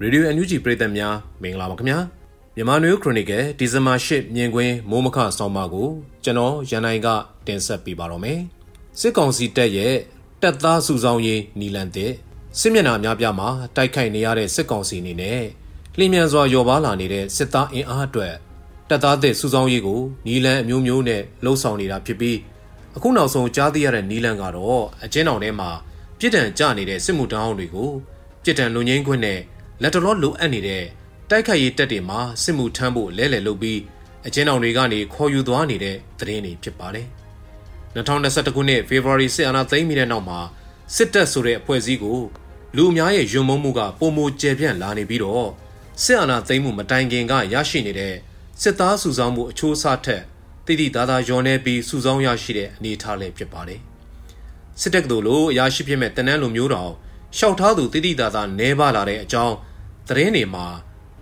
ရေဒီယိုအန်ယူဂျီပရိသတ်များမင်္ဂလာပါခင်ဗျာမြန်မာနွေခရိုနီကယ်ဒီဇင်ဘာ8မြင်ကွင်းမိုးမခဆောင်းပါကိုကျွန်တော်ရန်နိုင်ကတင်ဆက်ပေးပါတော့မယ်စစ်ကောင်စီတပ်ရဲ့တပ်သားစုဆောင်ရေးနီလန်တဲ့စစ်မျက်နှာများပြားမှာတိုက်ခိုက်နေရတဲ့စစ်ကောင်စီအနေနဲ့လျင်မြန်စွာရော်ပါလာနေတဲ့စစ်သားအင်အားအတွက်တပ်သားတဲ့စုဆောင်ရေးကိုနီလန်အမျိုးမျိုးနဲ့လှုံ့ဆော်နေတာဖြစ်ပြီးအခုနောက်ဆုံးကြားသိရတဲ့နီလန်ကတော့အကျဉ်းတော်ထဲမှာပြစ်ဒဏ်ကျနေတဲ့စစ်မှုထမ်းအောင်တွေကိုပြစ်ဒဏ်လူငင်းခွင့်နဲ့ လက်တလောလိုအပ်နေတဲ့တိုက်ခိုက်ရေးတပ်တွေမှာစစ်မှုထမ်းဖို့လဲလှယ်လုပ်ပြီးအကျဉ်းတော်တွေကနေခေါ်ယူသွားနေတဲ့သတင်းတွေဖြစ်ပါတယ်။2021ခုနှစ်ဖေဖော်ဝါရီစစ်အာဏာသိမ်းပြီးတဲ့နောက်မှာစစ်တပ်ဆိုတဲ့အဖွဲ့အစည်းကိုလူအများရဲ့ယွံမုံမှုကပုံမကျယ်ပြန့်လာနေပြီးတော့စစ်အာဏာသိမ်းမှုမတိုင်ခင်ကရရှိနေတဲ့စစ်သားစုဆောင်းမှုအချိုးအစားထက်တည်တည်သားသားရောနေပြီးစုဆောင်းရရှိတဲ့အနေအထားလည်းဖြစ်ပါတယ်။စစ်တပ်ကတို့လိုအရာရှိဖြစ်မဲ့တနန်းလိုမျိုးတော်ရှောက်ထားသူတည်တည်သားသားနဲပါလာတဲ့အကြောင်း သတင်းတွေမှာ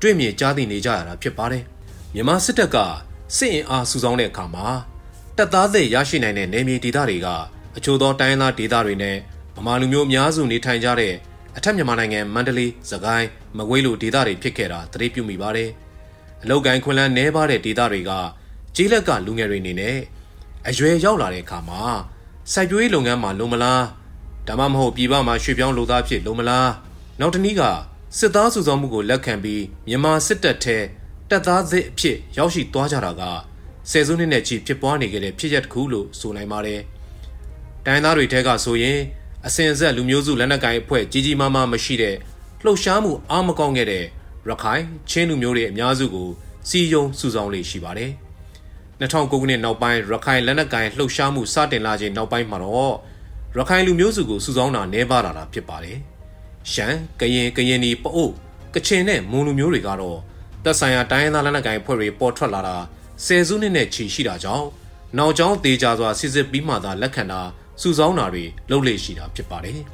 တွေ့မြင်ကြားသိနေကြရတာဖြစ်ပါတယ်။မြန်မာစစ်တပ်ကစစ်အင်အားစုဆောင်းတဲ့အခါမှာတပ်သားတွေရရှိနိုင်တဲ့နေမြေဒေသတွေကအချို့သောတိုင်းသားဒေသတွေနဲ့ဗမာလူမျိုးအများစုနေထိုင်ကြတဲ့အထက်မြန်မာနိုင်ငံမန္တလေး၊စကိုင်း၊မကွေးလိုဒေသတွေဖြစ်ခဲ့တာသတိပြုမိပါတယ်။အလောက်ကိုင်းခွန်လန်းနဲပါတဲ့ဒေသတွေကကြီးလက်ကလူငယ်တွေအနေနဲ့အရွယ်ရောက်လာတဲ့အခါမှာစိုက်ပျိုးရေးလုပ်ငန်းမှာလုံမလားဒါမှမဟုတ်ပြည်ပမှာရွှေ့ပြောင်းလုပ်သားဖြစ်လုံမလားနောက်တနည်းက စစ်သားစုဆောင်မှုကိုလက်ခံပြီးမြန်မာစစ်တပ်ထဲတပ်သားသစ်အဖြစ်ရောက်ရှိသွားကြတာကဆယ်စုနှစ်နဲ့ချီဖြစ်ပွားနေခဲ့တဲ့ဖြစ်ရပ်တစ်ခုလို့ဆိုနိုင်ပါတယ်။တိုင်းသားတွေထဲကဆိုရင်အစင်ဆက်လူမျိုးစုလက်နက်ကိုင်အဖွဲ့ကြီးကြီးမားမားမရှိတဲ့လှုပ်ရှားမှုအားမကောင်းခဲ့တဲ့ရခိုင်ချင်းလူမျိုးတွေအများစုကိုစီယုံစုဆောင်လေးရှိပါတယ်။2009ခုနှစ်နောက်ပိုင်းရခိုင်လက်နက်ကိုင်လှုပ်ရှားမှုစတင်လာခြင်းနောက်ပိုင်းမှာတော့ရခိုင်လူမျိုးစုကိုစုဆောင်တာနှဲပါလာတာဖြစ်ပါတယ်။ ရှမ်းကရင်ကရင်နီပအို့ကချင်နဲ့မွန်လူမျိုးတွေကတော့သက်ဆိုင်ရာတိုင်းသားလက်နက်ကိုင်ဖွဲ့တွေပေါ်ထွက်လာတာဆယ်စုနှစ်နဲ့ချီရှိတာကြောင့်နောက်ကျောင်းသေးကြစွာစစ်စစ်ပြီးမှသာလက်ခံတာစုဆောင်းတာတွေလုပ်လေ့ရှိတာဖြစ်ပါတယ်။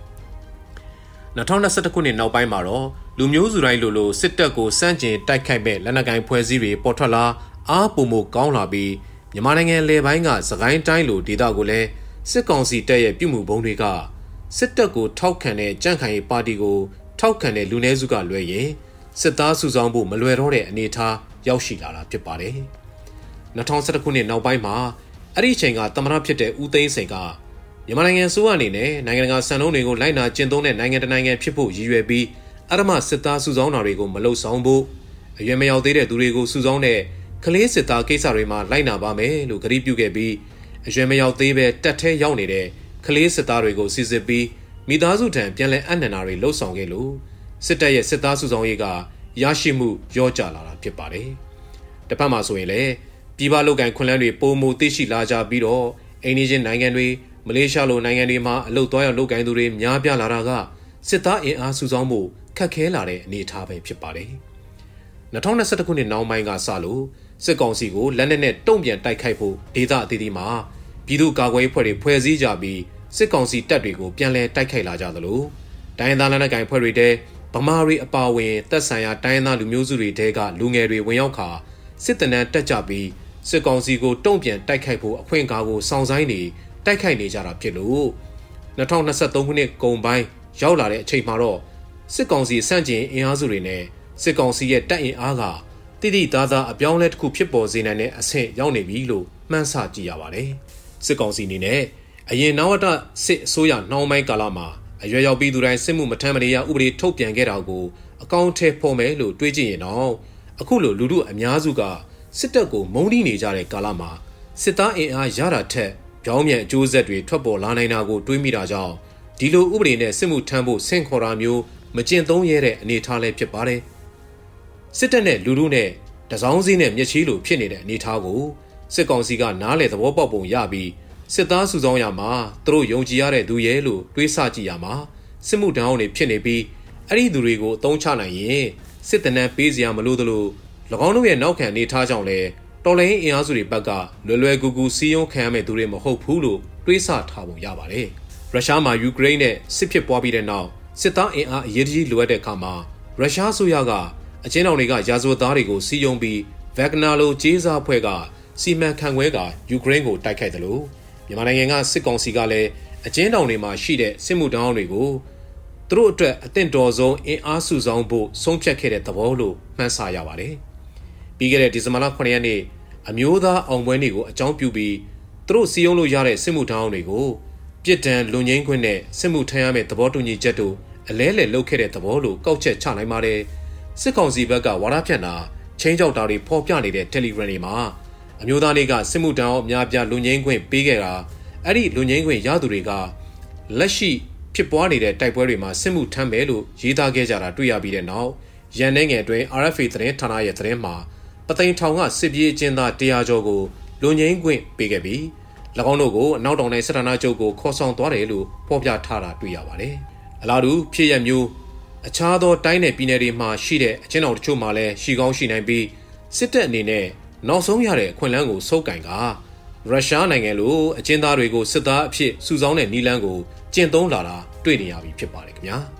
2021ခုနှစ်နောက်ပိုင်းမှာတော့လူမျိုးစုတိုင်းလိုလိုစစ်တပ်ကိုစန့်ကျင်တိုက်ခိုက်မဲ့လက်နက်ကိုင်ဖွဲ့စည်းတွေပေါ်ထွက်လာအားပုံမကောင်းလာပြီးမြန်မာနိုင်ငံလေပိုင်းကစကိုင်းတိုင်းလိုဒေသကိုလည်းစစ်ကောင်စီတပ်ရဲ့ပြုမှုပုံတွေက စစ်တပ်ကိုထောက်ခံတဲ့ကြန့်ခိုင်ရေးပါတီကိုထောက်ခံတဲ့လူနည်းစုကလွဲရင်စစ်သားစုဆောင်ဖို့မလွယ်တော့တဲ့အနေအထားရောက်ရှိလာတာဖြစ်ပါတယ်။2011ခုနှစ်နောက်ပိုင်းမှာအဲ့ဒီအချိန်ကသမရဖြစ်တဲ့ဦးသိန်းစိန်ကမြန်မာနိုင်ငံစိုးအနေနဲ့နိုင်ငံတကာစံနှုန်းတွေကိုလိုက်နာကျင့်သုံးတဲ့နိုင်ငံတကာနိုင်ငံဖြစ်ဖို့ရည်ရွယ်ပြီးအရမစစ်သားစုဆောင်တာတွေကိုမလုပ်ဆောင်ဖို့အရွယ်မရောက်သေးတဲ့သူတွေကိုစုဆောင်တဲ့ကလေးစစ်သားကိစ္စတွေမှာလိုက်နာပါမယ်လို့ကြေပြုခဲ့ပြီးအရွယ်မရောက်သေးပဲတက်ထဲရောက်နေတဲ့ ကလေးစစ်သားတွေကိုစစ်စစ်ပြီးမိသားစုထံပြန်လည်အနှံတာတွေလှုပ်ဆောင်ခဲ့လို့စစ်တပ်ရဲ့စစ်သားစုဆောင်ရေးကရရှိမှုရောကျလာတာဖြစ်ပါတယ်။တစ်ဖက်မှာဆိုရင်လည်းပြည်ပလုပ်ကန်ခွန်လန်းတွေပုံမူသိရှိလာကြပြီးတော့အိန္ဒိယနိုင်ငံတွေမလေးရှားလိုနိုင်ငံတွေမှာအလုတ်သွားရောက်လုပ်ကန်သူတွေများပြားလာတာကစစ်သားအင်အားစုဆောင်မှုခက်ခဲလာတဲ့အနေအထားပဲဖြစ်ပါတယ်။2021ခုနှစ်နောက်ပိုင်းကစလို့စစ်ကောင်စီကိုလက်နက်နဲ့တုံ့ပြန်တိုက်ခိုက်ဖို့ဒေသအသီးသီးမှာ ပြည်သူ့ကာကွယ်ရေးဖွဲ့တွေဖွဲ့စည်းကြပြီးစစ်ကောင်စီတပ်တွေကိုပြန်လည်တိုက်ခိုက်လာကြသလိုတိုင်းသားလက်နက်ကိုင်ဖွဲ့တွေတဲဗမာရီအပါဝင်တပ်ဆိုင်ရာတိုင်းသားလူမျိုးစုတွေတဲကလူငယ်တွေဝင်ရောက်ခါစစ်တနန်းတက်ကြပြီးစစ်ကောင်စီကိုတုံ့ပြန်တိုက်ခိုက်ဖို့အခွင့်အာဏာကိုစောင့်ဆိုင်နေတိုက်ခိုက်နေကြတာဖြစ်လို့2023ခုနှစ်ကုန်ပိုင်းရောက်လာတဲ့အချိန်မှာတော့စစ်ကောင်စီစန့်ကျင်အင်အားစုတွေနဲ့စစ်ကောင်စီရဲ့တပ်အင်အားကတိတိသားသားအပြောင်းလဲတစ်ခုဖြစ်ပေါ်စေနိုင်တဲ့အဆင့်ရောက်နေပြီလို့မှန်းဆကြည့်ရပါတယ် စစ်ကောင်စီအနေနဲ့အရင်နဝတစစ်အစိုးရနှောင်းပိုင်းကာလမှာအရွယ်ရောက်ပြီးသူတိုင်းစစ်မှုမထမ်းမနေရဥပဒေထုတ်ပြန်ခဲ့တာကိုအကောင့်ထဲဖော်မယ်လို့တွေးကြည့်ရင်တော့အခုလိုလူထုအများစုကစစ်တပ်ကိုမုန်းတီးနေကြတဲ့ကာလမှာစစ်သားအင်အားရတာထက်ပြောင်းပြန်အကျိုးဆက်တွေထွက်ပေါ်လာနိုင်တာကိုတွေးမိတာကြောင့်ဒီလိုဥပဒေနဲ့စစ်မှုထမ်းဖို့ဆင့်ခေါ်တာမျိုးမကျင့်သုံးရတဲ့အနေအထားလည်းဖြစ်ပါတယ်စစ်တပ်နဲ့လူထုနဲ့တစောင်းစည်းနဲ့မျက်ချီးလိုဖြစ်နေတဲ့အနေအထားကို စစ်ကောင်စီကနားလေသဘောပေါက်ပုံရပြီးစစ်သားစုဆောင်းရမှာသူတို့ယုံကြည်ရတဲ့သူရဲလို့တွေးဆကြည့်ရမှာစစ်မှုတန်းအောင်တွေဖြစ်နေပြီးအဲ့ဒီသူတွေကိုအသုံးချနိုင်ရင်စစ်တနန်းပေးစရာမလိုသလို၎င်းတို့ရဲ့နောက်ခံအနေထားကြောင့်လဲတော်လိုင်းအင်အားစုတွေဘက်ကလွယ်လွယ်ကူကူစီးရုံးခံရမယ့်သူတွေမဟုတ်ဘူးလို့တွေးဆထားပုံရပါတယ်ရုရှားမှာယူကရိန်းနဲ့စစ်ဖြစ်ပွားပြီးတဲ့နောက်စစ်သားအင်အားအရေးကြီးလိုအပ်တဲ့အခါမှာရုရှားဆိုရကအချင်းတော်တွေကရာဇဝတ်သားတွေကိုစီးယုံပြီးဗက်ဂနာလိုဂျေးစားဖွဲ့က စီမံခန့်ခွဲကယူကရိန်းကိုတိုက်ခိုက်တယ်လို့မြန်မာနိုင်ငံကစစ်ကောင်စီကလည်းအကျဉ်းထောင်တွေမှာရှိတဲ့စစ်မှုတောင်းတွေကိုသူတို့အတွက်အသင့်တော်ဆုံးအင်အားစုဆောင်ဖို့ဆုံးဖြတ်ခဲ့တဲ့သဘောလို့မှန်းဆရပါတယ်။ပြီးခဲ့တဲ့ဒီဇင်ဘာလ9ရက်နေ့အမျိုးသားအောင်ပွဲနေ့ကိုအကြောင်းပြုပြီးသူတို့စီယုံလို့ရတဲ့စစ်မှုထမ်းအောင်တွေကိုပြစ်ဒဏ်လွန်ငင်းခွင့်နဲ့စစ်မှုထမ်းရမယ့်သဘောတူညီချက်တို့အလဲလှယ်လုပ်ခဲ့တဲ့သဘောလို့ကောက်ချက်ချနိုင်ပါတယ်။စစ်ကောင်စီဘက်ကဝါဒဖြန့်တာချင်းကြောက်တာတွေဖော်ပြနေတဲ့ Telegram တွေမှာ အမျိုးသားတွေကစစ်မှုထမ်းအောင်အများပြလွန်ငင်းခွင့်ပေးခဲ့တာအဲ့ဒီလွန်ငင်းခွင့်ရသူတွေကလက်ရှိဖြစ်ပွားနေတဲ့တိုက်ပွဲတွေမှာစစ်မှုထမ်းမယ်လို့ရေးသားခဲ့ကြတာတွေ့ရပြီးတဲ့နောက်ရန်နိုင်ငံအတွင်း RFA သတင်းဌာနရဲ့သတင်းမှာပသိမ်ထောင်ကစစ်ပြေးအကျဉ်းသား100ကျော်ကိုလွန်ငင်းခွင့်ပေးခဲ့ပြီး၎င်းတို့ကိုအနောက်တောင်တိုင်းစစ်ဌာနချုပ်ကိုခေါ်ဆောင်သွားတယ်လို့ဖော်ပြထားတာတွေ့ရပါတယ်။အလားတူဖြစ်ရမျိုးအခြားသောတိုင်းနယ်ပြည်နယ်တွေမှာရှိတဲ့အကျဉ်းတော်တချို့မှာလည်းရှိကောင်းရှိနိုင်ပြီးစစ်တပ်အနေနဲ့ နောက်ဆုံးရတဲ့အခွင့်အလမ်းကိုစုပ်ကင်ကရုရှားနိုင်ငံလိုအကျဉ်းသားတွေကိုစစ်သားအဖြစ်စုဆောင်းတဲ့နီလန်းကိုကျင့်သုံးလာတာတွေ့နေရပြီဖြစ်ပါတယ်ခင်ဗျာ။